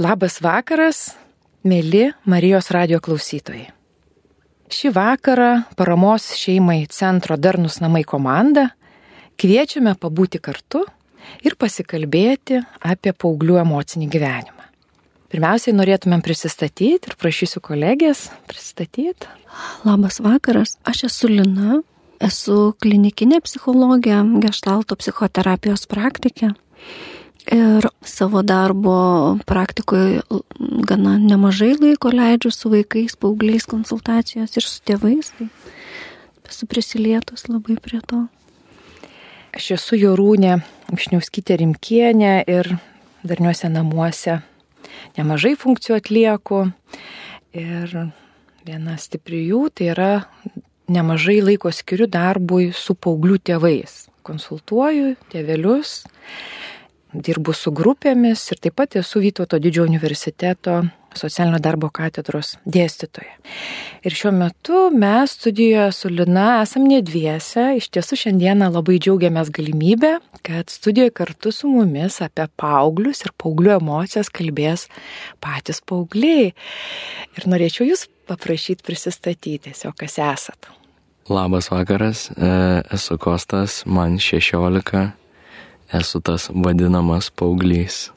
Labas vakaras, mėly Marijos radio klausytojai. Šį vakarą paramos šeimai Centro Darnus namai komanda kviečiame pabūti kartu ir pasikalbėti apie paauglių emocinį gyvenimą. Pirmiausiai norėtumėm prisistatyti ir prašysiu kolegės pristatyti. Labas vakaras, aš esu Lina, esu klinikinė psichologė, gestalto psichoterapijos praktikė. Ir savo darbo praktikoje gana nemažai laiko leidžiu su vaikais, paaugliais konsultacijos ir su tėvais. Tai esu prisilietus labai prie to. Aš esu Jorūnė Višniauskytė Rimkienė ir darniuose namuose nemažai funkcijų atlieku. Ir viena stipri jų tai yra nemažai laiko skiriu darbui su paauglių tėvais. Konsultuoju tėvelius dirbu su grupėmis ir taip pat esu Vytauto didžiojo universiteto socialinio darbo katedros dėstytoja. Ir šiuo metu mes studijoje su Lina esam ne dviese, iš tiesų šiandieną labai džiaugiamės galimybę, kad studijoje kartu su mumis apie paauglius ir paauglių emocijas kalbės patys paaugliai. Ir norėčiau jūs paprašyti prisistatyti tiesiog, kas esat. Labas vakaras, e, esu Kostas, man 16, esu tas vadinamas paauglys.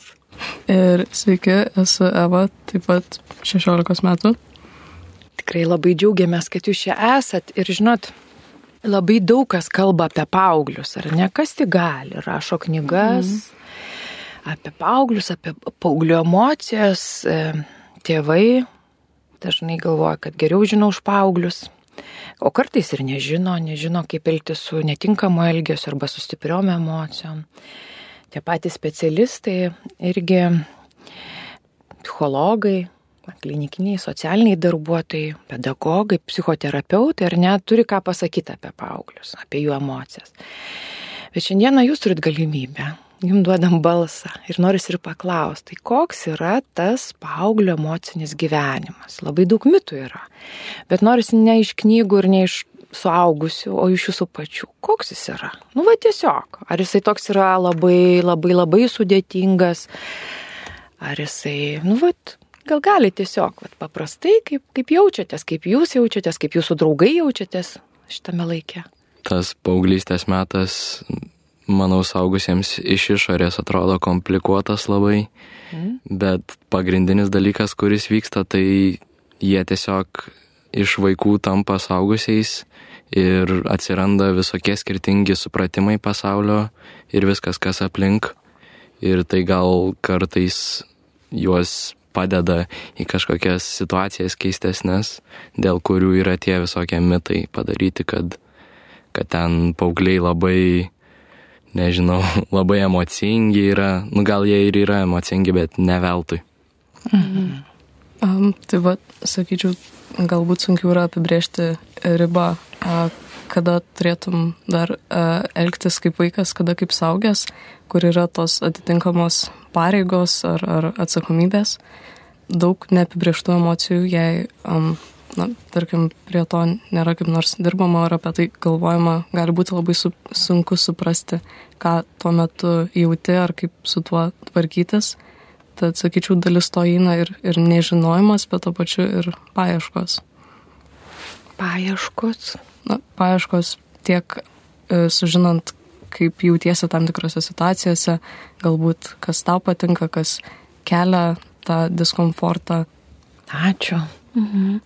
Ir sveiki, esu Eva, taip pat 16 metų. Tikrai labai džiaugiamės, kad jūs čia esat ir žinot, labai daug kas kalba apie paauglius, ar ne, kas tik gali, rašo knygas mm. apie paauglius, apie paauglių emocijas, tėvai dažnai galvoja, kad geriau žinau už paauglius. O kartais ir nežino, nežino, kaip elgtis su netinkamu elgesiu arba su stipriom emocijom. Tie patys specialistai irgi psichologai, klinikiniai, socialiniai darbuotojai, pedagogai, psichoterapeutai ar net turi ką pasakyti apie paauglius, apie jų emocijas. Bet šiandieną jūs turit galimybę jums duodam balsą ir noris ir paklausti, tai koks yra tas paauglio emocinis gyvenimas. Labai daug mitų yra, bet noris ne iš knygų ir ne iš suaugusių, o iš jūsų pačių. Koks jis yra? Nu va tiesiog. Ar jisai toks yra labai, labai, labai sudėtingas, ar jisai, nu va, gal gali tiesiog, va, paprastai, kaip, kaip jaučiatės, kaip jūs jaučiatės, kaip jūsų draugai jaučiatės šitame laikė. Tas paauglystės metas manau, saugusiems iš išorės atrodo komplikuotas labai, mm. bet pagrindinis dalykas, kuris vyksta, tai jie tiesiog iš vaikų tampa saugusiais ir atsiranda visokie skirtingi supratimai pasaulio ir viskas, kas aplink. Ir tai gal kartais juos padeda į kažkokias situacijas keistesnės, dėl kurių yra tie visokie mitai padaryti, kad, kad ten paaugliai labai nežinau, labai emocingi yra, nu gal jie ir yra emocingi, bet ne veltui. Mhm. Um, tai va, sakyčiau, galbūt sunkiau yra apibriežti ribą, kada turėtum dar elgtis kaip vaikas, kada kaip saugęs, kur yra tos atitinkamos pareigos ar, ar atsakomybės. Daug neapibrieštų emocijų, jei um, na, tarkim, prie to nėra kaip nors dirbama ar apie tai galvojama, gali būti labai su, sunku suprasti, ką tuo metu jauti ar kaip su tuo tvarkytis. Tad, sakyčiau, dalis to įeina ir, ir nežinojimas, bet to pačiu ir paieškos. Paieškos? Na, paieškos tiek e, sužinant, kaip jautiesi tam tikrose situacijose, galbūt kas tau patinka, kas kelia tą diskomfortą. Ačiū. Mhm.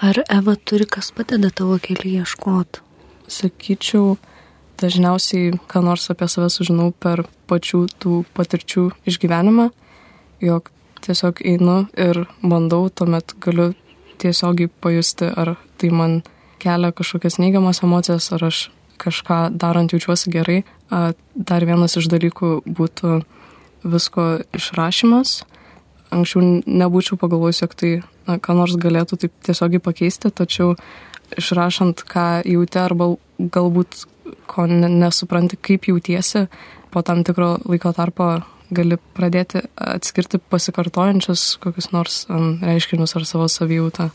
Ar Eva turi kas padeda tavo kelią ieškoti? Sakyčiau, dažniausiai, ką nors apie save sužinau per pačių tų patirčių išgyvenimą, jog tiesiog einu ir bandau, tuomet galiu tiesiogiai pajusti, ar tai man kelia kažkokias neigiamas emocijas, ar aš kažką darant jaučiuosi gerai. Dar vienas iš dalykų būtų visko išrašymas. Anksčiau nebūčiau pagalvojus, jog tai na, ką nors galėtų taip tiesiogiai pakeisti, tačiau išrašant, ką jauti arba galbūt ko nesupranti, kaip jautiesi, po tam tikro laiko tarpo gali pradėti atskirti pasikartojančius kokius nors reiškinius ar savo savijautą.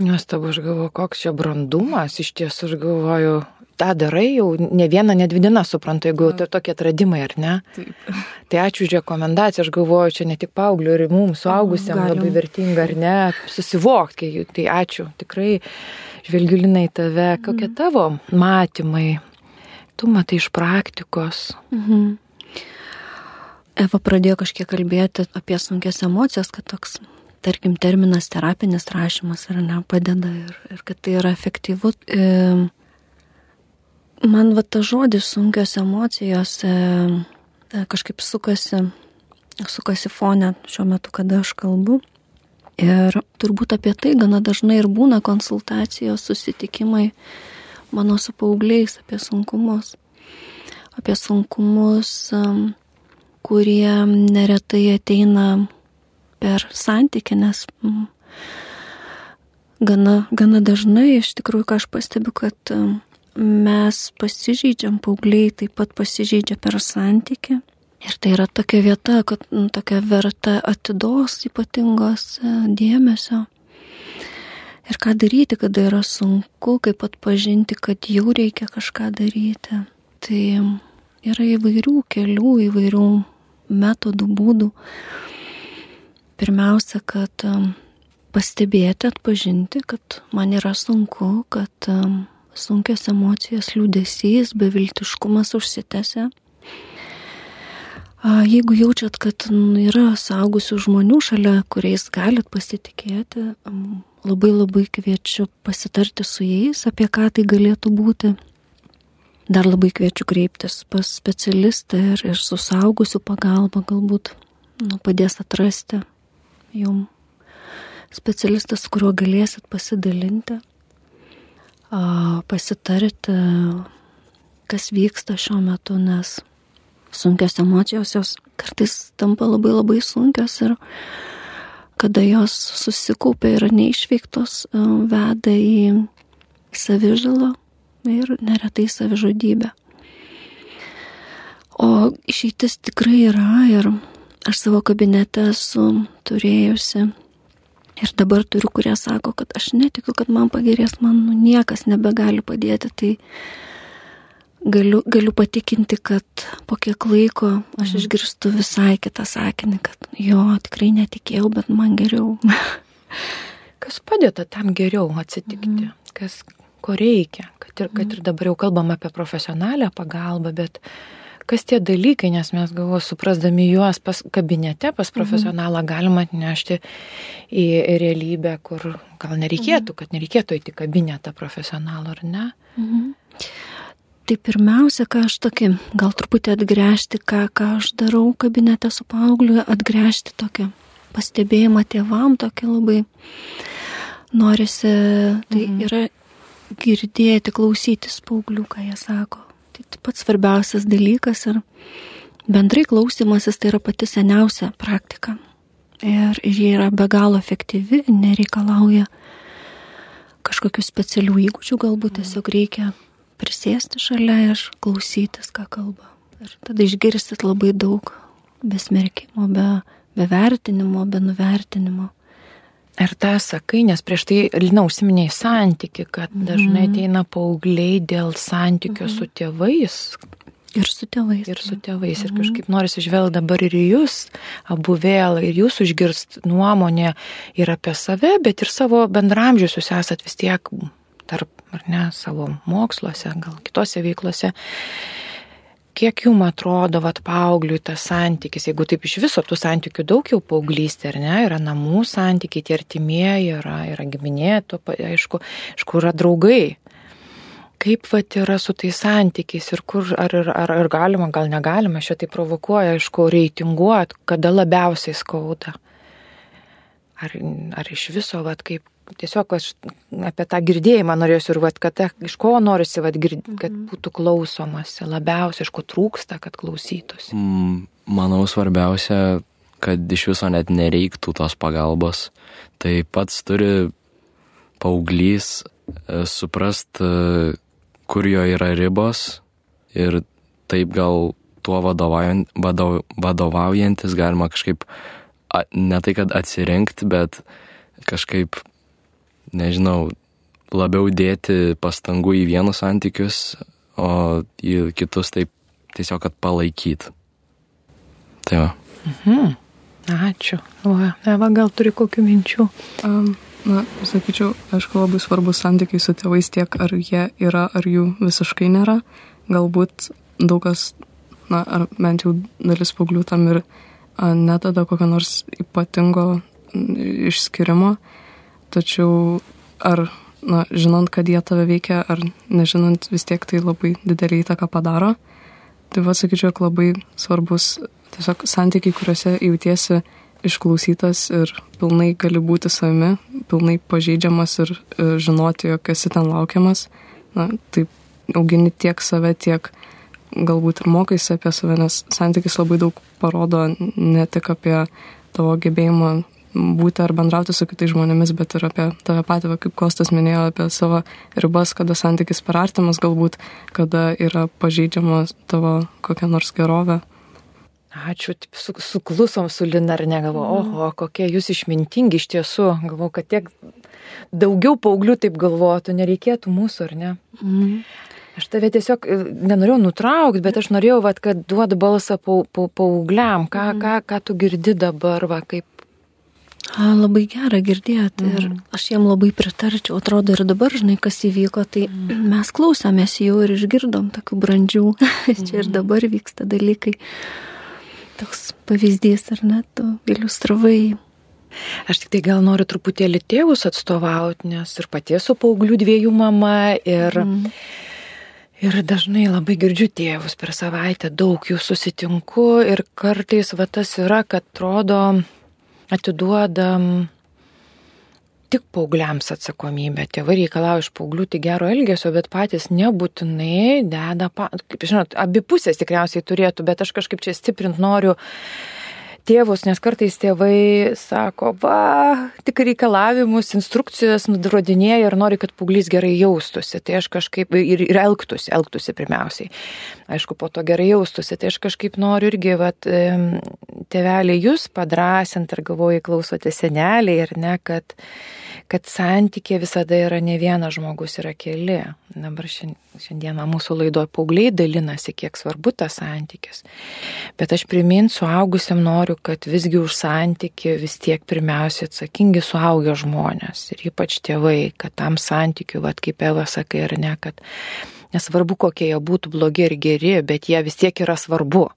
Nuostabu, aš galvoju, koks čia brandumas, iš tiesų aš galvoju, tą darai jau ne vieną, ne dvi dienas, suprantu, jeigu tai tokie atradimai, ar ne? Taip. Tai ačiū už rekomendaciją, aš galvoju, čia ne tik paaugliu, ir mums, suaugusiam labai vertinga, ar ne, susivokti, tai ačiū, tikrai žvelgiu linai tave, kokie mhm. tavo matymai, tu matai iš praktikos. Mhm. Eva pradėjo kažkiek kalbėti apie sunkias emocijas, kad toks, tarkim, terminas terapinis rašymas ar ne padeda ir, ir kad tai yra efektyvu. E, man va ta žodis sunkios emocijos e, e, kažkaip sukasi, sukasi fone šiuo metu, kada aš kalbu. Ir turbūt apie tai gana dažnai ir būna konsultacijos, susitikimai mano su paaugliais apie sunkumus. Apie sunkumus kurie neretai ateina per santykį, nes mm, gana, gana dažnai iš tikrųjų, ką aš pastebiu, kad mes pasižydžiam, paaugliai taip pat pasižydžia per santykį. Ir tai yra tokia vieta, kad nu, tokia verta atidos ypatingos e, dėmesio. Ir ką daryti, kada yra sunku, kaip atpažinti, kad jau reikia kažką daryti. Tai yra įvairių kelių, įvairių metodų, būdų. Pirmiausia, kad um, pastebėti, atpažinti, kad man yra sunku, kad um, sunkios emocijos, liūdėsys, beviltiškumas užsitęsia. Jeigu jaučiat, kad yra saugusių žmonių šalia, kuriais galit pasitikėti, labai labai kviečiu pasitarti su jais, apie ką tai galėtų būti, Dar labai kviečiu kreiptis pas specialistą ir, ir su saugusiu pagalba galbūt nu, padės atrasti jum specialistas, kuriuo galėsit pasidalinti, pasitarti, kas vyksta šiuo metu, nes sunkios emocijos jos kartais tampa labai labai sunkios ir kada jos susikaupia ir neišveiktos, veda į savižalą, ir neretai savižudybė. O išeitis tikrai yra ir aš savo kabinete esu turėjusi ir dabar turiu, kurie sako, kad aš netikiu, kad man pagerės, man nu, niekas nebegali padėti. Tai galiu, galiu patikinti, kad po kiek laiko aš mhm. išgirstu visai kitą sakinį, kad jo, tikrai netikėjau, bet man geriau. Kas padeda tam geriau atsitikti? Mm. Kas, ko reikia, kad ir, kad ir dabar jau kalbam apie profesionalią pagalbą, bet kas tie dalykai, nes mes galvo, suprasdami juos pas kabinete, pas profesionalą galima atnešti į realybę, kur gal nereikėtų, kad nereikėtų įti kabinetą profesionalą, ar ne? Mhm. Tai pirmiausia, ką aš tokį, gal truputį atgręžti, ką, ką aš darau kabinete su paaugliu, atgręžti tokį pastebėjimą tėvam, tokį labai norisi, tai mhm. yra girdėti, klausytis paauglių, ką jie sako. Tai pats svarbiausias dalykas ir bendrai klausimasis tai yra pati seniausia praktika. Ir, jie yra be galo efektyvi, nereikalauja kažkokių specialių įgūdžių, galbūt tiesiog reikia prisėsti šalia ir klausytis, ką kalba. Ir tada išgirsit labai daug besmerkimo, be, be vertinimo, be nuvertinimo. Ir tą sakai, nes prieš tai Lina užsiminėjai santyki, kad dažnai mhm. ateina paaugliai dėl santykio mm -hmm. su tėvais. Ir su tėvais. Ir su tėvais. -hmm. Ir mhm. kažkaip noriu išvelgti dabar ir jūs, abu vėl, ir jūs užgirst nuomonę ir apie save, bet ir savo bendramžius jūs esat vis tiek tarp, ar ne, savo moksluose, gal kitose veiklose kiek jum atrodo, vat, paaugliui tas santykis, jeigu taip iš viso tų santykių daug jau paauglystė, ar ne, yra namų santykiai, tie artimieji, yra, yra giminė, to, aišku, iš kur yra draugai. Kaip vat yra su tais santykiais ir kur, ar, ar, ar galima, gal negalima, šitai provokuoja, aišku, reitinguot, kada labiausiai skauda. Ar, ar iš viso, vat, kaip, tiesiog aš apie tą girdėjimą norėsiu ir vat, kad iš ko norisi, vat, gird, kad mhm. būtų klausomasi, labiausiai iš ko trūksta, kad klausytųsi. Mm, manau, svarbiausia, kad iš viso net nereiktų tos pagalbos. Tai pats turi paauglys e, suprast, e, kur jo yra ribos ir taip gal tuo vadovaujant, vadov, vadovaujantis galima kažkaip ne tai, kad atsirinkti, bet kažkaip nežinau, labiau dėti pastangų į vienus santykius, o į kitus taip tiesiog, kad palaikyt. Tai va. Mhm. Ačiū. O, Eva, gal turi kokių minčių? Um, na, sakyčiau, aišku, labai svarbus santykiai su tėvais tiek, ar jie yra, ar jų visiškai nėra. Galbūt daug kas, na, ar bent jau dalis paauglių tam ir a, netada kokio nors ypatingo išskirimo, tačiau ar, na, žinant, kad jie tave veikia, ar nežinant, vis tiek tai labai didelį įtaką padaro. Tai va, sakyčiau, labai svarbus tiesiog santykiai, kuriuose jautiesi išklausytas ir pilnai gali būti savimi, pilnai pažeidžiamas ir e, žinoti, jog esi ten laukiamas. Na, taip augini tiek save, tiek galbūt ir mokaisi apie save, nes santykis labai daug parodo ne tik apie tavo gebėjimą būti ar bendrauti su kitais žmonėmis, bet ir apie tave patį, kaip Kostas minėjo, apie savo ribas, kada santykis per artimas galbūt, kada yra pažeidžiama tavo kokia nors gerovė. Ačiū, taip, su, suklusom su Lina ar negalvo, mm. oho, kokie jūs išmintingi iš tiesų. Galvoju, kad tiek daugiau paauglių taip galvotų, nereikėtų mūsų, ar ne? Mm. Aš tave tiesiog e, nenorėjau nutraukti, bet aš norėjau, vat, kad duodu balsą pa, pa, paaugliam, ką, mm. ką, ką tu girdi dabar, va, kaip. A, labai gera girdėti mm. ir aš jiem labai pritarčiau, atrodo ir dabar, žinai, kas įvyko, tai mm. mes klausomės jau ir išgirdom tokių brandžių, čia ir dabar vyksta dalykai toks pavyzdys, ar ne, tu iliustravai. Aš tik tai gal noriu truputėlį tėvus atstovauti, nes ir paties su paauglių dviejų mama ir... Mm. Ir dažnai labai girdžiu tėvus per savaitę, daug jų susitinku ir kartais va tas yra, kad atrodo atiduodam tik paaugliams atsakomybė. Tėvai reikalauja iš paauglių tik gero elgesio, bet patys nebūtinai deda, pa... kaip žinot, abi pusės tikriausiai turėtų, bet aš kažkaip čia stiprint noriu tėvus, nes kartais tėvai sako, va, tik reikalavimus, instrukcijas nurodinėja ir nori, kad paauglys gerai jaustųsi. Tai aš kažkaip ir, ir elgtųsi, elgtųsi pirmiausiai. Aišku, po to gerai jaustųsi. Tai aš kažkaip noriu irgi, va, tėveliai jūs padrasint ar galvoju, klausote seneliai ir ne, kad kad santykė visada yra ne vienas žmogus, yra keli. Dabar šiandieną mūsų laidoje paaugliai dalinasi, kiek svarbu tas santykis. Bet aš priminsiu, suaugusiam noriu, kad visgi už santykį vis tiek pirmiausia atsakingi suaugę žmonės ir ypač tėvai, kad tam santykiu, vad kaip Eva sakai ar ne, kad nesvarbu kokie jie būtų blogi ir geri, bet jie vis tiek yra svarbu.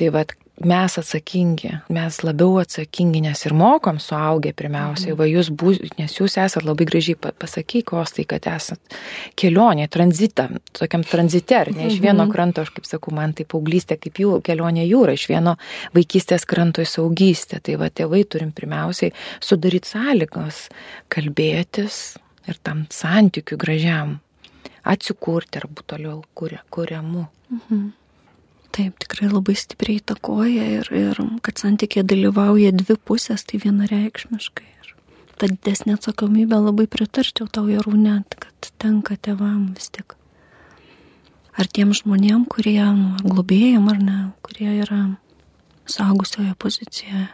Tai vad, mes atsakingi, mes labiau atsakingi, nes ir mokom suaugę pirmiausiai, mhm. va jūs būs, nes jūs esate labai gražiai pasakyk, kostai, kad esat kelionė, tranzitą, tokiam tranzite, ne iš vieno mhm. kranto, aš kaip sakau, man tai paauglystė kaip jų kelionė jūra, iš vieno vaikystės kranto į saugystę. Tai va tėvai turim pirmiausiai sudaryti sąlygas, kalbėtis ir tam santykiu gražiam atsikurti arba toliau kuriamu. Mhm. Taip, tikrai labai stipriai įtakoja ir, ir kad santykė dalyvauja dvi pusės, tai vienareikšmiškai. Ir ta didesnė atsakomybė labai pritarčiau tau jarūne, kad tenka tevam vis tik. Ar tiem žmonėm, kurie, nu, globėjim ar ne, kurie yra saugusioje pozicijoje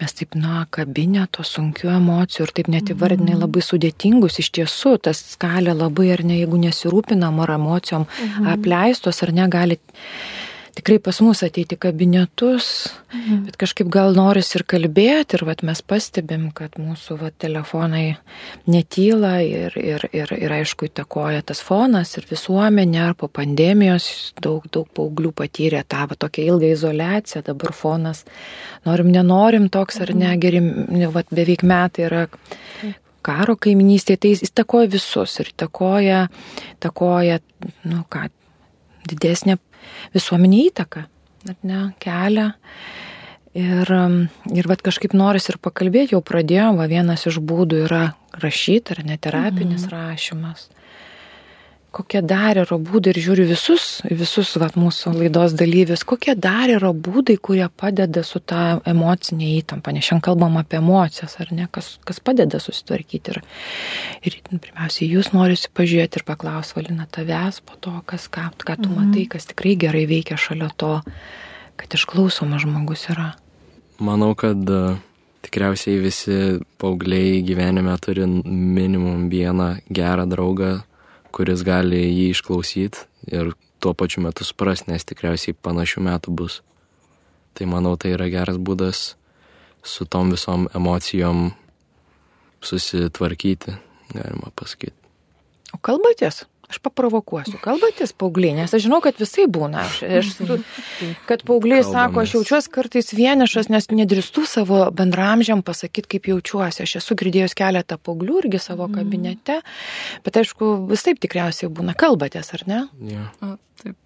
mes taip, na, kabinę to sunkių emocijų ir taip net įvardinai mhm. labai sudėtingus, iš tiesų tas skalė labai ar ne, jeigu nesirūpinam ar emocijom mhm. apleistos ar negali tikrai pas mus ateiti kabinetus, mhm. bet kažkaip gal noris ir kalbėti ir vat, mes pastebim, kad mūsų vat, telefonai netyla ir, ir, ir, ir aišku įtakoja tas fonas ir visuomenė, ar po pandemijos daug, daug paauglių patyrė tą va, tokią ilgą izolaciją, dabar fonas, norim, nenorim toks ar ne, gerim, vat, beveik metai yra karo kaiminystėje, tai jis įtakoja visus ir įtakoja, įtakoja, nu ką, didesnė visuomenė įtaką, ne, kelią. Ir, um, ir vat kažkaip noris ir pakalbėti, jau pradėjom, va vienas iš būdų yra rašyti ar neterapinis mhm. rašymas kokie dar yra būdai ir žiūriu visus, visus vat, mūsų laidos dalyvius, kokie dar yra būdai, kurie padeda su tą emocinė įtampa, nes šiandien kalbam apie emocijas, ar ne, kas, kas padeda susitvarkyti. Ir, ir pirmiausia, jūs norisi pažiūrėti ir paklausti, Valina, tavęs po to, kas, ką, ką tu mhm. matai, kas tikrai gerai veikia šalia to, kad išklausomas žmogus yra. Manau, kad uh, tikriausiai visi paaugliai gyvenime turi minimum vieną gerą draugą, kuris gali jį išklausyti ir tuo pačiu metu suprasti, nes tikriausiai panašių metų bus. Tai manau, tai yra geras būdas su tom visom emocijom susitvarkyti, galima pasakyti. O kalbatės? Aš paprovokuosiu. Kalbatės paaugliai, nes aš žinau, kad visai būna. Aš, aš, kad paaugliai sako, aš jaučiuosi kartais vienišas, nes nedrįstu savo bendramžiam pasakyti, kaip jaučiuosi. Aš esu girdėjęs keletą paauglių irgi savo mhm. kabinete, bet aišku, vis taip tikriausiai būna. Kalbatės, ar ne? Ja. A, taip.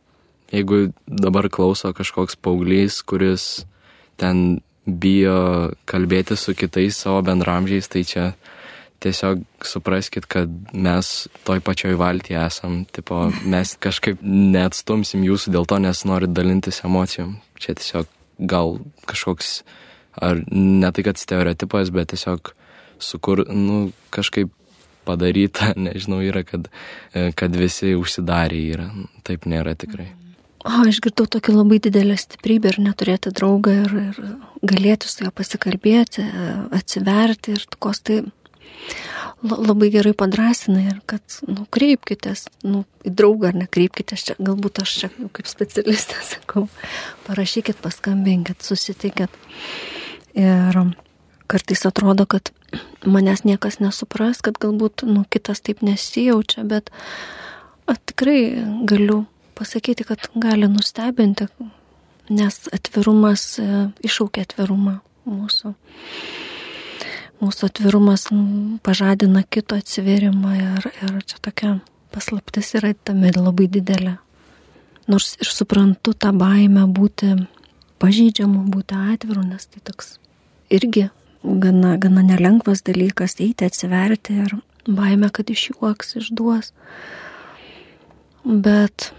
Jeigu dabar klauso kažkoks paauglys, kuris ten bijo kalbėti su kitais savo bendramžiais, tai čia tiesiog supraskit, kad mes toj pačioj valtyje esam, tipo, mes kažkaip neatstumsim jūsų dėl to, nes norit dalintis emocijom. Čia tiesiog gal kažkoks, ar ne tai, kad stereotipas, bet tiesiog sukur, nu, kažkaip padaryta, nežinau, yra, kad, kad visi užsidarė yra. Taip nėra tikrai. O, aš girdau tokį labai didelę stiprybę ir neturėti draugą ir, ir galėti su juo pasikalbėti, atsiverti ir kos tai labai gerai padrasina ir kad, nu, kreipkitės, nu, į draugą ar nekreipkitės čia, galbūt aš čia kaip specialistė sakau, parašykit, paskambinkit, susitikit. Ir kartais atrodo, kad manęs niekas nesupras, kad galbūt, nu, kitas taip nesijaučia, bet a, tikrai galiu pasakyti, kad gali nustebinti, nes atvirumas e, iššaukia atvirumą mūsų. Mūsų atvirumas pažadina kito atsiverimą ir, ir čia tokia paslaptis yra tame labai didelė. Nors ir suprantu tą baimę būti pažydžiamu, būti atviru, nes tai toks irgi gana, gana nelengvas dalykas eiti, atsiverti ir baimę, kad išjuoks, išduos. Bet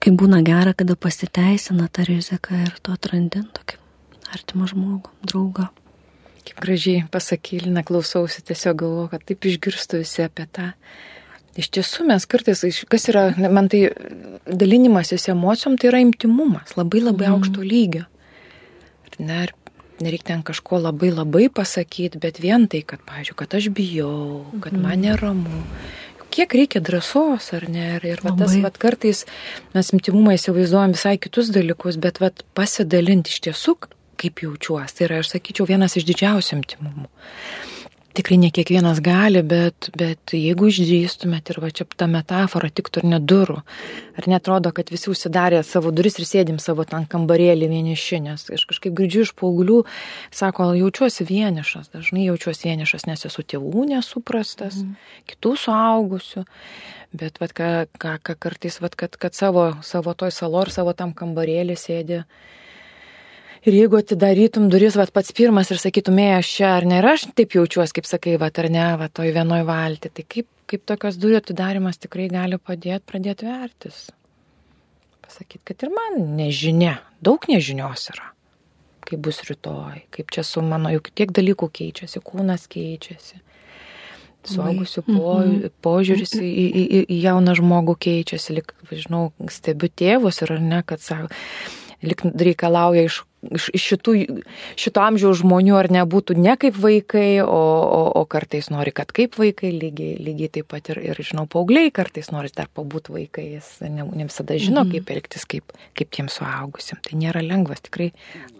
kai būna gera, kada pasiteisina ta rizika ir tu atrandi tokį artimą žmogų, draugą. Kaip gražiai pasakylina, klausausi, tiesiog galvoju, kad taip išgirstu visi apie tą. Iš tiesų mes kartais, kas yra, man tai dalinimasis emocijom, tai yra intimumas, labai labai mm. aukšto lygio. Ir ne, nereikia ten kažko labai labai pasakyti, bet vien tai, kad, pavyzdžiui, kad aš bijau, kad mm. man neramu, kiek reikia drąsos, ar ne? Ir, ir va, tas va, kartais mes intimumą įsivaizduojam visai kitus dalykus, bet va, pasidalinti iš tiesų, kaip jaučiuosi, tai yra, aš sakyčiau, vienas iš didžiausių intimumų tikrai ne kiekvienas gali, bet, bet jeigu išdrįstumėt ir va čia ta metafora tiktų ir ne durų, ar netrodo, kad visi užsidarė savo duris ir sėdim savo ten kambarėlį vieniši, nes aš kažkaip girdžiu iš paauglių, sako, jaučiuosi vienišas, dažnai jaučiuosi vienišas, nes esu tėvų nesuprastas, mm. kitų suaugusių. Bet vat, ką, ką, ką kartais, vat, kad, kad savo, savo toj salo ir savo tam kambarėlį sėdi, Ir jeigu atidarytum duris, va pats pirmas ir sakytum, ė, aš čia, ar ne, ir aš taip jaučiuosi, kaip sakai, va ar ne, va toj vienoj valti, tai kaip, kaip tokios durų atidarimas tikrai gali padėti pradėti vertis. Pasakyti, kad ir man nežinia, daug nežinios yra. Kaip bus rytoj, kaip čia su mano, juk tiek dalykų keičiasi, kūnas keičiasi. Suaugusių po, mhm. požiūris į, į, į, į jauną žmogų keičiasi, lik, žinau, stebiu tėvus ir ar ne, kad savo, lik reikalauja iš šitų, šito amžiaus žmonių ar nebūtų ne kaip vaikai, o, o, o kartais nori, kad kaip vaikai, lygiai, lygiai taip pat ir, ir žinau, paaugliai kartais nori dar pabūti vaikais, ne, ne visada žino, mhm. kaip elgtis, kaip, kaip tiem suaugusim. Tai nėra lengvas, tikrai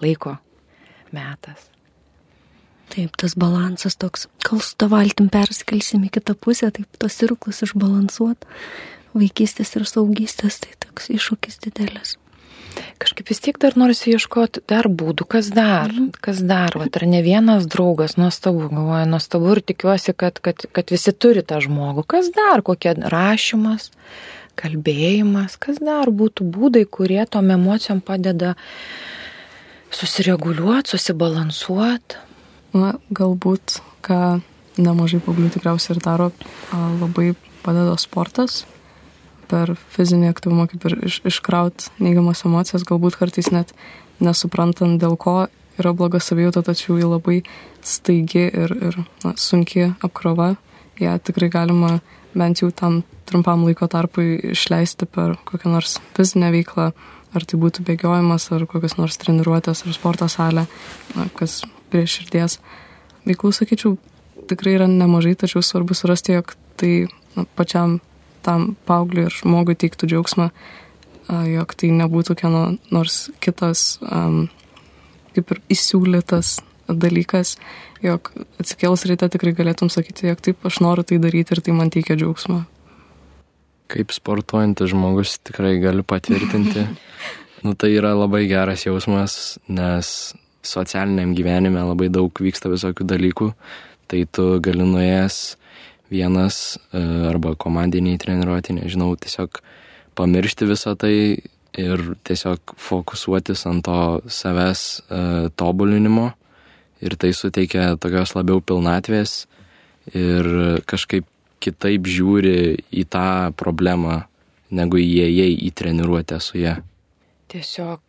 laiko metas. Taip, tas balansas toks, kol su tą valtim perskelsim į kitą pusę, taip tos irklus išbalansuot, vaikystės ir saugystės, tai toks iššūkis didelis kažkaip vis tiek dar norisi ieškoti dar būdų, kas dar, mhm. kas dar, va, ar ne vienas draugas, nuostabu, galvoju, nuostabu ir tikiuosi, kad, kad, kad visi turi tą žmogų, kas dar, kokie rašymas, kalbėjimas, kas dar būtų būdai, kurie tom emocijom padeda susireguliuoti, susibalansuoti. Na, galbūt, ką nemažai paauglių tikriausiai ir daro, labai padeda sportas, per fizinį aktyvumą kaip ir iš, iškraut neigiamas emocijas, galbūt kartais net nesuprantant dėl ko yra bloga savijauta, tačiau ji labai staigi ir, ir na, sunki apkrova. Ja tikrai galima bent jau tam trumpam laiko tarpui išleisti per kokią nors fizinę veiklą, ar tai būtų bėgiojimas, ar kokios nors treniruotės, ar sporto salė, na, kas prie širdies. Veiklų, sakyčiau, tikrai yra nemažai, tačiau svarbu surasti, jog tai na, pačiam tam paaugliui ir žmogui teiktų džiaugsmą, jog tai nebūtų kieno nors kitas, um, kaip ir įsiūlytas dalykas, jog atsikėlus ryte tikrai galėtum sakyti, jog taip aš noriu tai daryti ir tai man teikia džiaugsmą. Kaip sportuojantis žmogus tikrai galiu patvirtinti. nu, tai yra labai geras jausmas, nes socialiniam gyvenime labai daug vyksta visokių dalykų. Tai tu gali nuėjęs vienas e, arba komandiniai treniruoti, nežinau, tiesiog pamiršti visą tai ir tiesiog fokusuotis ant to savęs uh, tobulinimo ir tai suteikia tokios labiau pilnatvės ir kažkaip kitaip žiūri į tą problemą, negu įėjai į treniruotę su ją. Tiesiog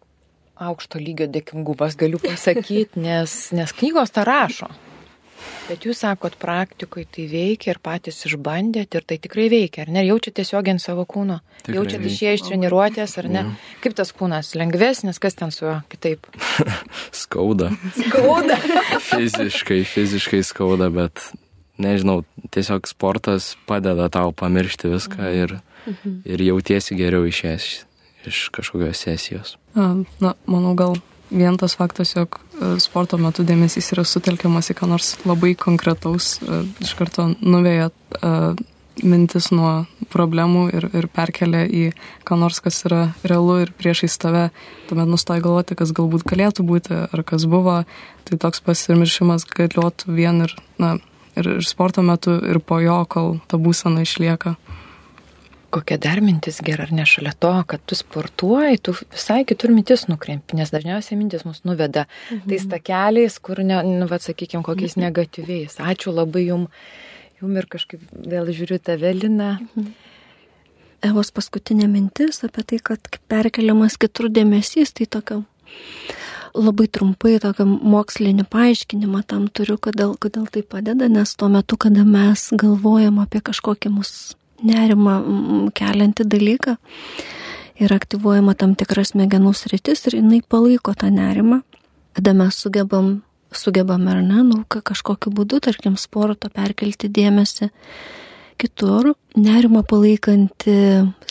aukšto lygio dėkingumas galiu pasakyti, nes, nes knygos tą rašo. Bet jūs sakot, praktikoje tai veikia ir patys išbandėt ir tai tikrai veikia, ar ne? Jaučiat tiesiog ant savo kūno. Tikrai Jaučiat išėję iš treniruotės, ar ne? Ja. Kaip tas kūnas? Lengvesnis, kas ten su juo kitaip? skauda. Skauda. fiziškai, fiziškai skauda, bet nežinau, tiesiog sportas padeda tau pamiršti viską ir, mhm. ir jautiesi geriau išėjęs iš kažkokios sesijos. Na, manau, gal vien tas faktas, jog sporto metu dėmesys yra sutelkiamas į ką nors labai konkretaus, e, iš karto nuveja e, mintis nuo problemų ir, ir perkelia į ką nors, kas yra realu ir priešais tave, tuomet nustoji galvoti, kas galbūt galėtų būti ar kas buvo, tai toks pasimiršimas galiotų vien ir, na, ir, ir sporto metu, ir po jo, kol ta būsena išlieka kokia dar mintis gera, ar ne šalia to, kad tu sportuoji, tu visai kitur mintis nukrempi, nes dažniausiai mintis mus nuveda mhm. tais takeliais, kur, ne, nu, va, sakykime, kokiais mhm. negatyviais. Ačiū labai jum, jum ir kažkaip vėl žiūriu tave, Lina. Mhm. Evos paskutinė mintis apie tai, kad perkeliamas kitur dėmesys, tai tokio labai trumpai tokį mokslinį paaiškinimą tam turiu, kodėl, kodėl tai padeda, nes tuo metu, kada mes galvojam apie kažkokį mus nerimą keliantį dalyką ir aktyvuojama tam tikras smegenų sritis ir jinai palaiko tą nerimą. Tada mes sugebam, sugebam ar ne, nu, kažkokiu būdu, tarkim, sporto perkelti dėmesį kitur. Nerimą palaikanti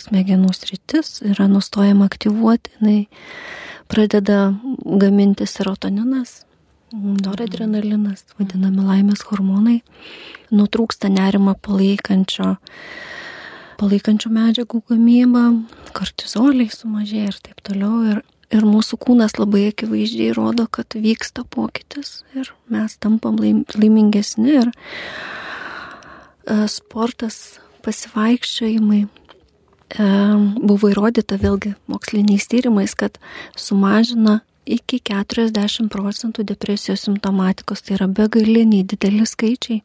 smegenų sritis yra nustojama aktyvuoti, jinai pradeda gaminti serotoninas, noradrenalinas, vadinami laimės hormonai, nutrūksta nerimą palaikančio palaikančių medžiagų gamyba, kortizoliai sumažėja ir taip toliau. Ir, ir mūsų kūnas labai akivaizdžiai rodo, kad vyksta pokytis ir mes tampam laimingesni ir e, sportas, pasivaikščiojimai. E, buvo įrodyta vėlgi moksliniais tyrimais, kad sumažina iki 40 procentų depresijos simptomatikos, tai yra begaliniai dideli skaičiai.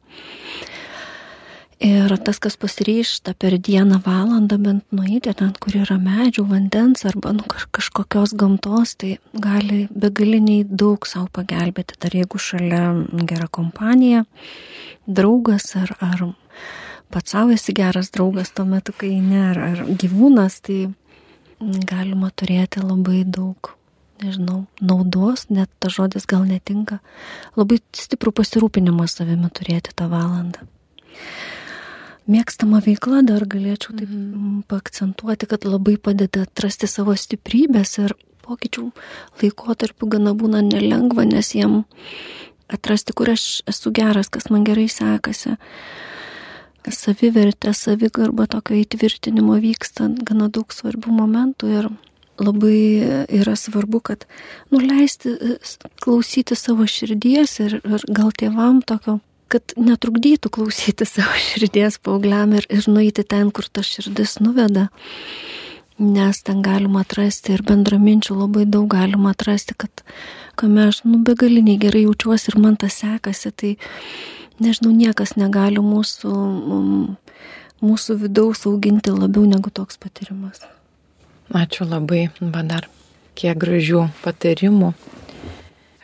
Ir tas, kas pasiryšta per dieną valandą bent nueiti ten, kur yra medžių, vandens arba nu, kažkokios gamtos, tai gali begaliniai daug savo pagelbėti. Dar jeigu šalia gera kompanija, draugas ar, ar pats savo esi geras draugas tuo metu, kai ne, ar, ar gyvūnas, tai galima turėti labai daug, nežinau, naudos, net ta žodis gal netinka, labai stiprų pasirūpinimą savimi turėti tą valandą. Mėgstama veikla dar galėčiau taip mhm. paakcentuoti, kad labai padeda atrasti savo stiprybės ir pokyčių laikotarpiu gana būna nelengva, nes jiem atrasti, kur aš esu geras, kas man gerai sekasi. Savivertė, savigarba tokio įtvirtinimo vyksta gana daug svarbių momentų ir labai yra svarbu, kad nuleisti, klausyti savo širdies ir, ir gal tėvam tokio kad netrukdytų klausyti savo širdies paaugliam ir, ir nueiti ten, kur ta širdis nuveda. Nes ten galima atrasti ir bendraminčių labai daug galima atrasti, kad kame aš, nu, begaliniai gerai jaučiuosi ir man tas sekasi, tai nežinau, niekas negali mūsų, mūsų vidaus auginti labiau negu toks patyrimas. Ačiū labai, va dar kiek gražių patarimų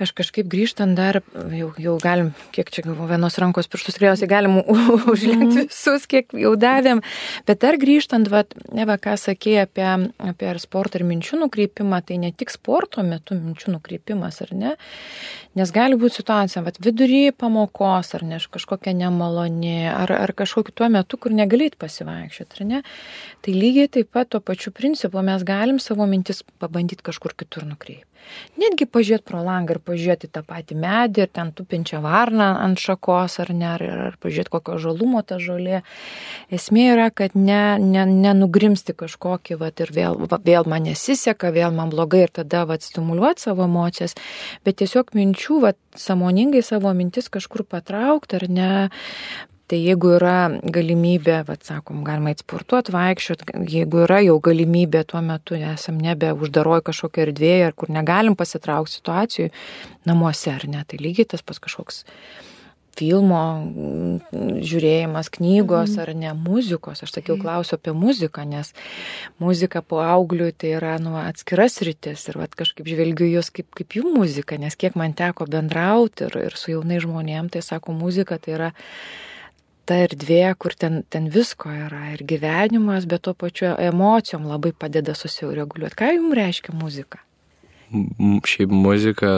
Aš kažkaip grįžtant dar, jau, jau galim, kiek čia galvo, vienos rankos pirštus tikriausiai galim užlenkti mhm. visus, kiek jau davėm, bet dar grįžtant, va, ne va, ką sakė apie, apie sportą ir minčių nukreipimą, tai ne tik sporto metu minčių nukreipimas, ar ne, Nes gali būti situacija, vad vidury pamokos, ar ne kažkokia nemaloni, ar, ar kažkokiu tuo metu, kur negalėt pasivaikščioti, ar ne. Tai lygiai taip pat tuo pačiu principu mes galim savo mintis pabandyti kažkur kitur nukreipti. Netgi pažiūrėti pro langą ir pažiūrėti tą patį medį ir ten tupinčią varną ant šakos ar ne, ar, ar pažiūrėti kokio žalumo ta žolė. Esmė yra, kad ne, ne, nenugrimsti kažkokį, va, ir vėl, va, vėl man nesiseka, vėl man blogai ir tada va, stimuliuoti savo emocijas, bet tiesiog minčių, va, samoningai savo mintis kažkur patraukti ar ne, Tai jeigu yra galimybė, vad sakom, galima eiti sportuoti, vaikščioti, jeigu yra jau galimybė tuo metu, esam nebe uždaroj kažkokia erdvėje, ar kur negalim pasitraukti situacijų namuose, ar ne, tai lygiai tas pas kažkoks filmo žiūrėjimas, knygos mhm. ar ne muzikos. Aš sakiau, klausiu apie muziką, nes muzika po augliui tai yra nu, atskiras rytis ir vat, kažkaip žvelgiu jūs kaip, kaip jų muzika, nes kiek man teko bendrauti ir, ir su jaunai žmonėm, tai sako, muzika tai yra ta erdvė, kur ten, ten visko yra ir gyvenimas, bet tuo pačiu emocijom labai padeda susireguliuoti. Ką jums reiškia muzika? Šiaip muzika,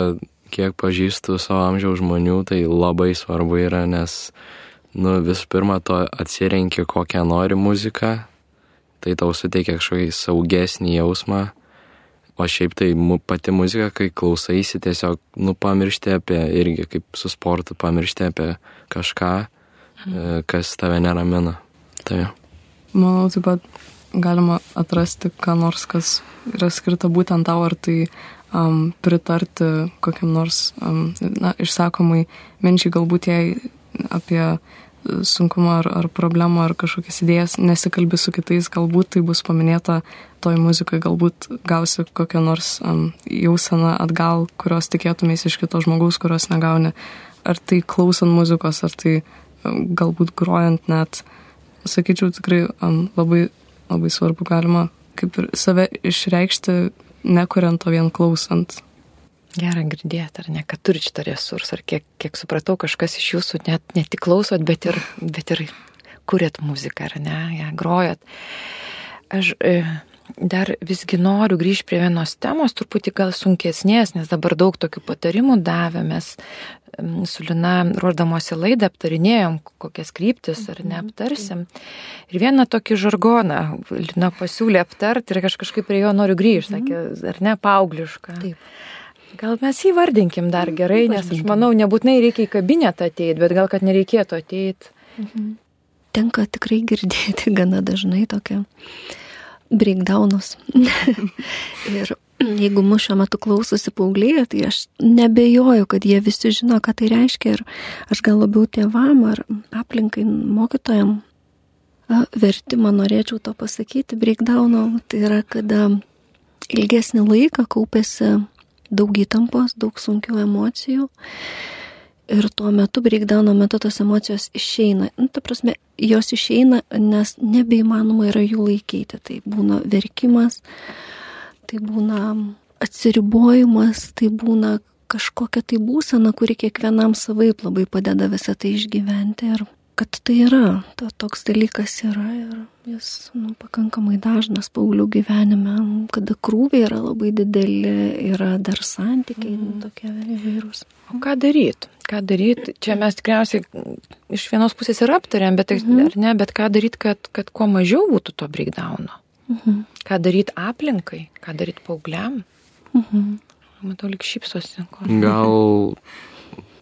kiek pažįstu savo amžiaus žmonių, tai labai svarbu yra, nes nu, visų pirma, to atsirenki kokią nori muziką, tai tau suteikia kažkokį saugesnį jausmą. O šiaip tai pati muzika, kai klausaisi, tiesiog, nu, pamiršti apie, irgi kaip su sportu, pamiršti apie kažką kas tave neramina. Tai. Manau, taip pat galima atrasti, ką nors, kas yra skirta būtent tau, ar tai um, pritarti kokiam nors um, na, išsakomai minčiai, galbūt jai apie sunkumą ar, ar problemą ar kažkokias idėjas, nesikalbi su kitais, galbūt tai bus paminėta toj muzikai, galbūt gausi kokią nors um, jauseną atgal, kurios tikėtumės iš kito žmogaus, kurios negauni. Ar tai klausant muzikos, ar tai galbūt grojant net, sakyčiau, tikrai um, labai, labai svarbu galima kaip ir save išreikšti, nekuriant o vien klausant. Gerą girdėti, ar ne, kad turi šitą resursą, ar kiek, kiek supratau, kažkas iš jūsų net ne tik klausot, bet ir, bet ir kuriat muziką, ar ne, ją grojat. Aš e, dar visgi noriu grįžti prie vienos temos, truputį gal sunkesnės, nes dabar daug tokių patarimų davėmės su Lina ruoždamosi laidą aptarinėjom, kokias kryptis ar mhm, neaptarsim. Ir vieną tokį žargoną Lina pasiūlė aptarti ir aš kažkaip prie jo noriu grįžti, mhm. sakė, ar ne, paauglišką. Taip. Gal mes jį vardinkim dar mhm, gerai, nes aš manau, nebūtinai reikia į kabinetą ateiti, bet gal kad nereikėtų ateiti. Mhm. Tenka tikrai girdėti gana dažnai tokią breakdownus. ir jeigu mūsų šiuo metu klausosi paaugliai, tai aš nebejoju, kad jie visi žino, ką tai reiškia ir aš gal labiau tėvam ar aplinkai mokytojam vertimą norėčiau to pasakyti, breakdowno, tai yra, kada ilgesnį laiką kaupėsi daug įtampos, daug sunkių emocijų ir tuo metu, breakdowno metu tos emocijos išeina. Nu, ta prasme, jos išeina, nes nebeįmanoma yra jų laikyti. Tai būna verkimas, tai būna atsiribojimas, tai būna kažkokia tai būsena, kuri kiekvienam savaip labai padeda visą tai išgyventi ir kad tai yra, to, toks dalykas yra ir jis nu, pakankamai dažnas paauglių gyvenime, kada krūviai yra labai dideli, yra dar santykiai mm. tokie įvairūs. O ką daryti? Ką daryti? Čia mes tikriausiai iš vienos pusės ir aptarėm, bet, mm -hmm. ne, bet ką daryti, kad, kad kuo mažiau būtų to breakdowno? Mhm. Ką daryti aplinkai, ką daryti paaugliam. Mhm. Matau, lik šypsosi. Gal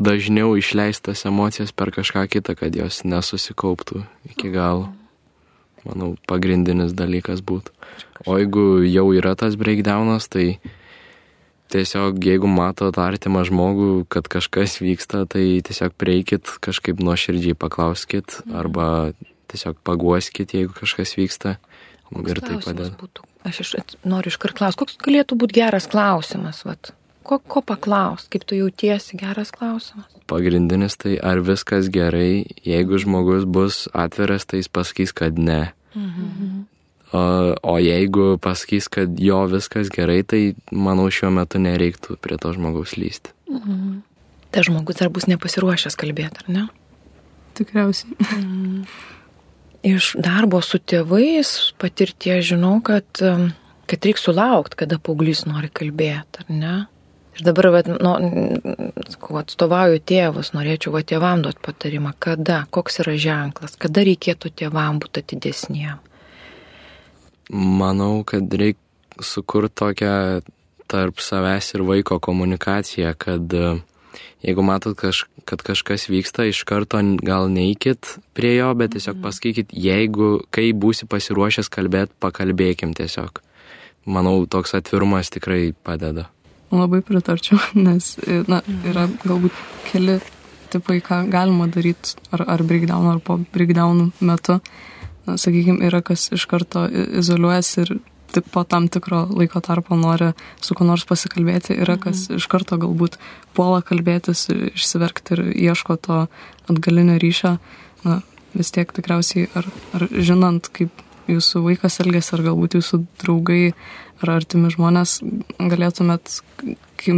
dažniau išleistas emocijas per kažką kitą, kad jos nesusikauptų iki galo. Manau, pagrindinis dalykas būtų. O jeigu jau yra tas breakdownas, tai tiesiog jeigu matot artimą žmogų, kad kažkas vyksta, tai tiesiog prieikit, kažkaip nuoširdžiai paklauskit mhm. arba tiesiog paguoskit, jeigu kažkas vyksta. Ir tai padeda. Būtų? Aš iš, noriu iškart klausti, koks galėtų būti geras klausimas, vat. Ko, ko paklaus, kaip tu jautiesi, geras klausimas. Pagrindinis tai, ar viskas gerai, jeigu žmogus bus atviras, tai jis pasakys, kad ne. Mhm. O, o jeigu pasakys, kad jo viskas gerai, tai manau šiuo metu nereiktų prie to žmogaus lysti. Mhm. Tai žmogus dar bus nepasiruošęs kalbėti, ar ne? Tikriausiai. Mhm iš darbo su tėvais patirties žinau, kad, kad reikia sulaukti, kada paauglys nori kalbėti, ar ne? Dabar, vat, nu, atstovauju tėvus, norėčiau va tėvam duoti patarimą, kada, koks yra ženklas, kada reikėtų tėvam būti atidesniem. Manau, kad reikia sukurti tokią tarp savęs ir vaiko komunikaciją, kad uh, jeigu matot, kaž, kad kažkas vyksta, iš karto gal neikit prie jo, bet tiesiog mhm. pasakykit, jeigu, kai būsi pasiruošęs kalbėti, pakalbėkim tiesiog. Manau, toks atvirumas tikrai padeda. Labai pritarčiau, nes na, yra galbūt keli tipai, ką galima daryti ar, ar breakdown, ar po breakdown metu. Na, sakykime, yra kas iš karto izoliuojasi ir tik po tam tikro laiko tarpo nori su kuo nors pasikalbėti, yra kas mhm. iš karto galbūt puola kalbėtis, išsiverkti ir ieško to atgalinio ryšio. Na, vis tiek tikriausiai, ar, ar žinant, kaip jūsų vaikas elgesi, ar galbūt jūsų draugai, ar artimi žmonės, galėtumėt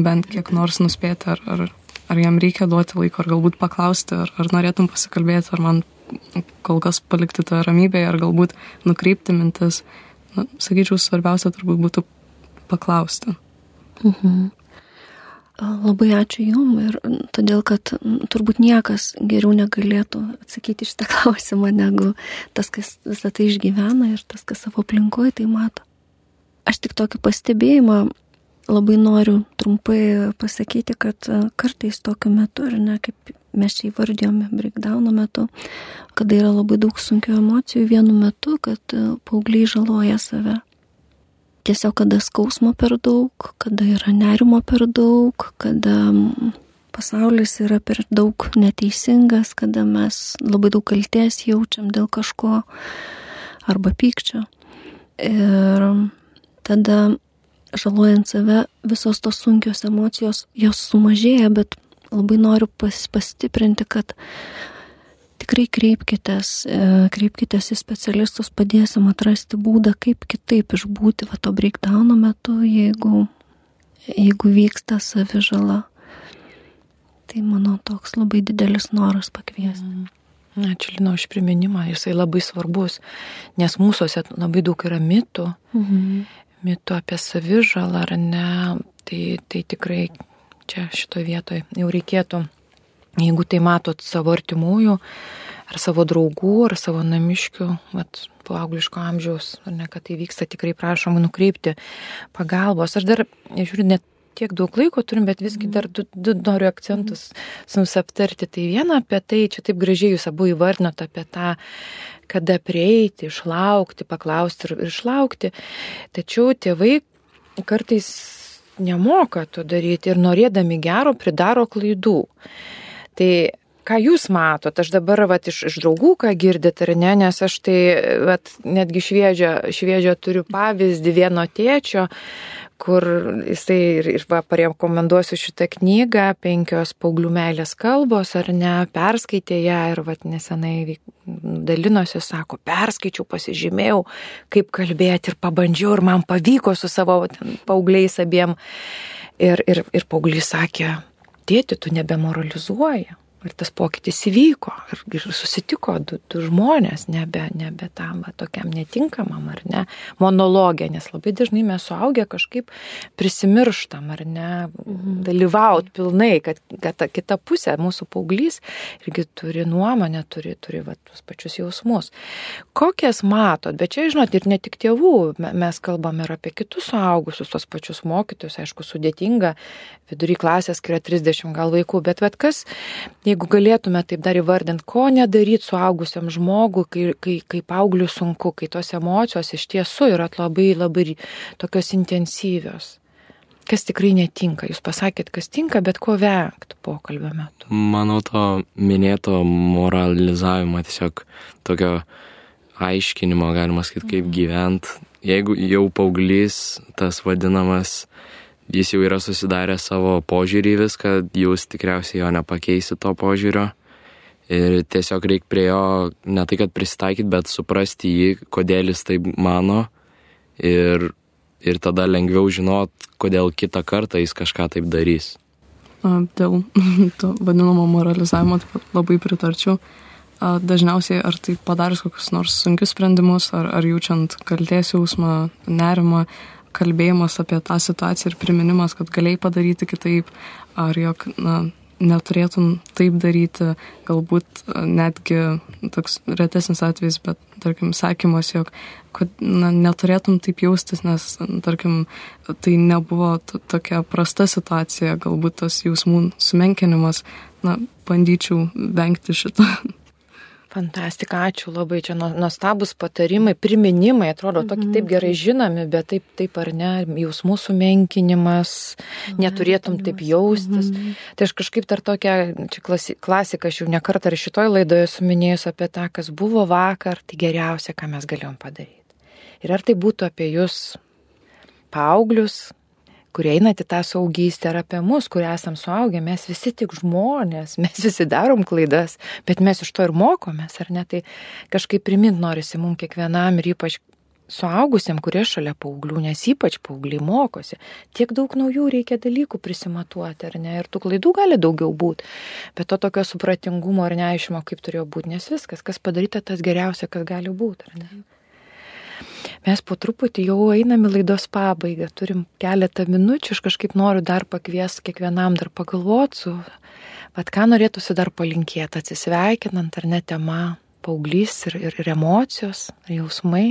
bent kiek nors nuspėti, ar, ar, ar jam reikia duoti laiko, ar galbūt paklausti, ar, ar norėtum pasikalbėti, ar man kol kas palikti tą ramybę, ar galbūt nukreipti mintis na, sakyčiau, svarbiausia turbūt būtų paklausti. Mhm. Labai ačiū Jum ir todėl, kad turbūt niekas geriau negalėtų atsakyti šitą klausimą negu tas, kas visą tai išgyvena ir tas, kas savo aplinkoje tai mato. Aš tik tokį pastebėjimą labai noriu trumpai pasakyti, kad kartais tokiu metu, ar ne, kaip mes čia įvardėjome breakdowno metu, kada yra labai daug sunkių emocijų vienu metu, kad paaugliai žaloja save. Tiesiog, kada skausmo per daug, kada yra nerimo per daug, kada pasaulis yra per daug neteisingas, kada mes labai daug kalties jaučiam dėl kažko arba pykčio. Ir tada žalojant save, visos tos sunkios emocijos, jos sumažėja, bet labai noriu pas, pastiprinti, kad tikrai kreipkitės, e, kreipkitės į specialistus, padėsim atrasti būdą, kaip kitaip išbūti va to breakdowno metu, jeigu, jeigu vyksta savižala. Tai mano toks labai didelis noras pakviesti. Mm. Ačiū Lino už priminimą, jisai labai svarbus, nes mūsųse labai daug yra mitų, mhm mitų apie savižalą ar ne, tai, tai tikrai čia šitoje vietoje jau reikėtų, jeigu tai matot savo artimųjų, ar savo draugų, ar savo namiškių, vat, paaugliško amžiaus, ar ne, kad tai vyksta, tikrai prašom nukreipti pagalbos. Aš dar, žiūriu, net tiek daug laiko turim, bet visgi dar du, du noriu akcentus su jums aptarti. Tai viena apie tai, čia taip gražiai jūs abu įvardinot apie tą kada prieiti, išlaukti, paklausti ir išlaukti. Tačiau tėvai kartais nemoka to daryti ir norėdami gero pridaro klaidų. Tai ką jūs matot, aš dabar vat, iš, iš draugų, ką girdit ar ne, nes aš tai vat, netgi šviežią, šviežią turiu pavyzdį vieno tėčio, kur jisai ir, ir va, parekomenduosiu šitą knygą, penkios paauglių meilės kalbos, ar ne, perskaitė ją ir va, nesenai dalinosi, sako, perskaičiau, pasižymėjau, kaip kalbėti ir pabandžiau ir man pavyko su savo ten, paaugliais abiem. Ir, ir, ir paauglys sakė, tėti, tu nebemoralizuoji. Ir tas pokytis įvyko ir, ir susitiko du, du žmonės, nebe, nebe tam va, tokiam netinkamam ar ne monologė, nes labai dažnai mes suaugę kažkaip prisimirštam ar ne mhm. dalyvaut pilnai, kad, kad ta kita pusė, mūsų paauglys, irgi turi nuomonę, turi, turi va, tuos pačius jausmus. Kokias matot, bet čia, žinot, ir ne tik tėvų, mes kalbame ir apie kitus suaugusius, tos pačius mokytojus, aišku, sudėtinga, vidury klasės, kai yra 30 gal vaikų, bet vad kas, jeigu galėtume taip dar įvardinti, ko nedaryti suaugusiam žmogui, kai, kai, kai paaugliu sunku, kai tos emocijos iš tiesų yra labai labai tokios intensyvios. Kas tikrai netinka, jūs pasakėt, kas tinka, bet ko vengti pokalbio metu. Manau, to minėto moralizavimo, tiesiog tokio aiškinimo, galima sakyti, kaip gyventi. Jeigu jau paauglys, tas vadinamas jis jau yra susidaręs savo požiūrį į viską, jūs tikriausiai jo nepakeisit to požiūrio. Ir tiesiog reikia prie jo ne tai, kad prisitaikyti, bet suprasti jį, kodėl jis taip mano. Ir, ir tada lengviau žinot, kodėl kitą kartą jis kažką taip darys. Dėl to vadinamo moralizavimo labai pritarčiau. Dažniausiai ar tai padarius kokius nors sunkius sprendimus, ar, ar jaučiant kalties jausmą, nerimą, kalbėjimas apie tą situaciją ir priminimas, kad galėjai padaryti kitaip, ar jog, na, neturėtum taip daryti, galbūt netgi toks retesnis atvejis, bet, tarkim, sakymas, jog kad, na, neturėtum taip jaustis, nes, tarkim, tai nebuvo tokia prasta situacija, galbūt tas jausmų sumenkinimas, na, bandyčiau vengti šito. Fantastika, ačiū labai, čia nuostabus patarimai, priminimai, atrodo, tokie taip gerai mhm. žinomi, bet taip, taip ar ne, jausmų sumenkinimas, neturėtum taip jaustis. Mhm. Tai aš kažkaip dar tokia, čia klasika, aš jau nekartą ir šitoj laidoje suminėjus apie tą, kas buvo vakar, tai geriausia, ką mes galėjom padaryti. Ir ar tai būtų apie jūs, paauglius, kurie einat į tą saugystę, ar apie mus, kurie esam suaugę, mes visi tik žmonės, mes visi darom klaidas, bet mes iš to ir mokomės, ar ne? Tai kažkaip primint norisi mums kiekvienam ir ypač suaugusiam, kurie šalia paauglių, nes ypač paaugliai mokosi. Tiek daug naujų reikia dalykų prisimatuoti, ar ne? Ir tų klaidų gali daugiau būti. Bet to tokio supratingumo ar neaišmo, kaip turėjo būti, nes viskas, kas padaryta, tas geriausia, kas gali būti, ar ne? Mes po truputį jau einame laidos pabaigą, turim keletą minučių, aš kažkaip noriu dar pakviesti kiekvienam dar pagalvoti su, vad ką norėtųsi dar palinkėti, atsisveikinant ar ne tema, paauglys ir, ir, ir emocijos, ir jausmai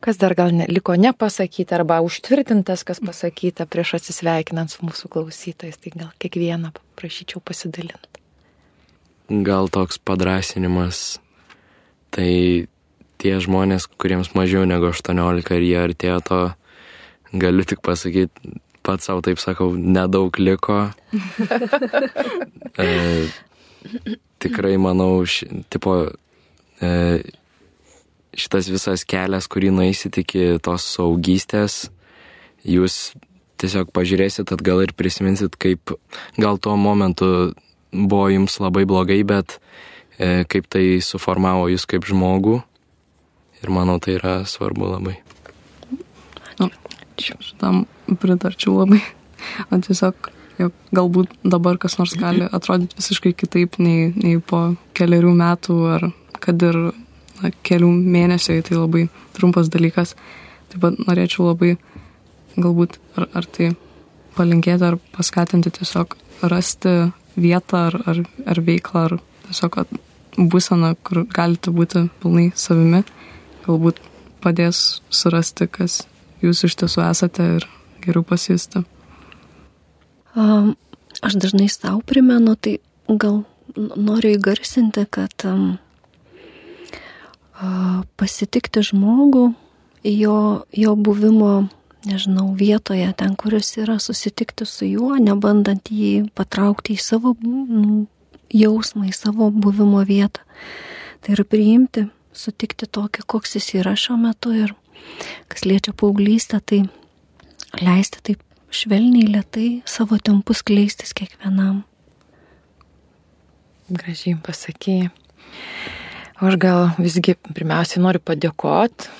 kas dar gal ne, liko nepasakyti arba užtvirtintas, kas pasakyta prieš atsisveikinant su mūsų klausytojais, tai gal kiekvieną prašyčiau pasidalinti. Gal toks padrasinimas, tai tie žmonės, kuriems mažiau negu 18 ir jie artėjo to, galiu tik pasakyti, pats savo taip sakau, nedaug liko. e, tikrai manau, ši, tipo, e, šitas visas kelias, kurį nueisit iki tos saugystės, jūs tiesiog pažiūrėsit atgal ir prisiminsit, kaip gal tuo momentu buvo jums labai blogai, bet e, kaip tai suformavo jūs kaip žmogų Ir manau, tai yra svarbu labai. Nu, šitam pritarčiau labai. O tiesiog, jog galbūt dabar kas nors gali atrodyti visiškai kitaip nei, nei po keliarių metų ar kad ir na, kelių mėnesių, tai labai trumpas dalykas. Taip pat norėčiau labai galbūt ar, ar tai palinkėti ar paskatinti tiesiog rasti vietą ar, ar, ar veiklą ar tiesiog būseną, kur galite būti pilnai savimi galbūt padės surasti, kas jūs iš tiesų esate ir geriau pasijusti. Um, aš dažnai savo primenu, tai gal noriu įgarsinti, kad um, uh, pasitikti žmogų, jo, jo buvimo, nežinau, vietoje, ten, kuris yra, susitikti su juo, nebandant jį patraukti į savo nu, jausmą, į savo buvimo vietą. Tai yra priimti sutikti tokį, koks jis yra šiuo metu ir kas liečia paauglystę, tai leisti taip švelniai, lietai savo tempus kleistis kiekvienam. Gražiai pasakėjai. Aš gal visgi pirmiausiai noriu padėkoti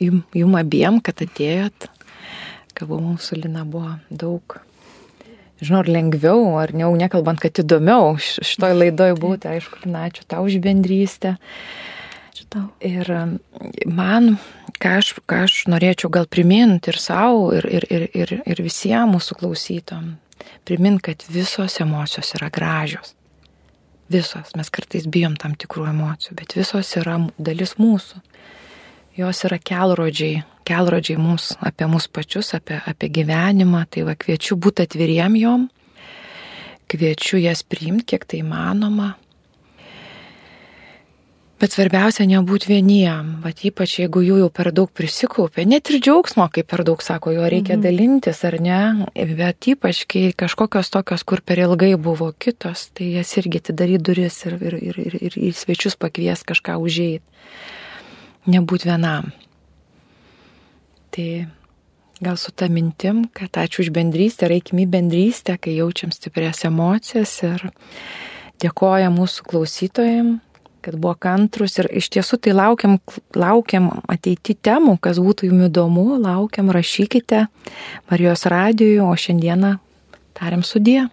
jum, jum abiem, kad atėjot. Galbūt mūsų Lina buvo daug, žinau, ar lengviau, ar ne, nekalbant, kad įdomiau šitoj laidoj būti. Aišku, Lina, ačiū tau už bendrystę. Ačiū tau. Ir um, man, ką aš, ką aš norėčiau gal priminti ir savo, ir, ir, ir, ir, ir visiems mūsų klausytom, primint, kad visos emocijos yra gražios. Visos, mes kartais bijom tam tikrų emocijų, bet visos yra dalis mūsų. Jos yra kelrodžiai, kelrodžiai mums apie mus pačius, apie, apie gyvenimą, tai va kviečiu būti atviriem jom, kviečiu jas priimti, kiek tai įmanoma, Bet svarbiausia nebūti vieniem, bet ypač jeigu jų jau per daug prisikaupė, net ir džiaugsmo, kaip per daug sako, jo reikia mhm. dalintis ar ne, bet ypač kai kažkokios tokios, kur per ilgai buvo kitos, tai jas irgi atidaryti duris ir, ir, ir, ir, ir į svečius pakvies kažką užėjti. Nebūti vienam. Tai gal su tą mintim, kad ačiū už bendrystę, reikimi bendrystę, kai jaučiam stiprias emocijas ir dėkoja mūsų klausytojams kad buvo kantrus ir iš tiesų tai laukiam, laukiam ateiti temų, kas būtų jums įdomu, laukiam, rašykite Marijos radijui, o šiandieną tariam sudie.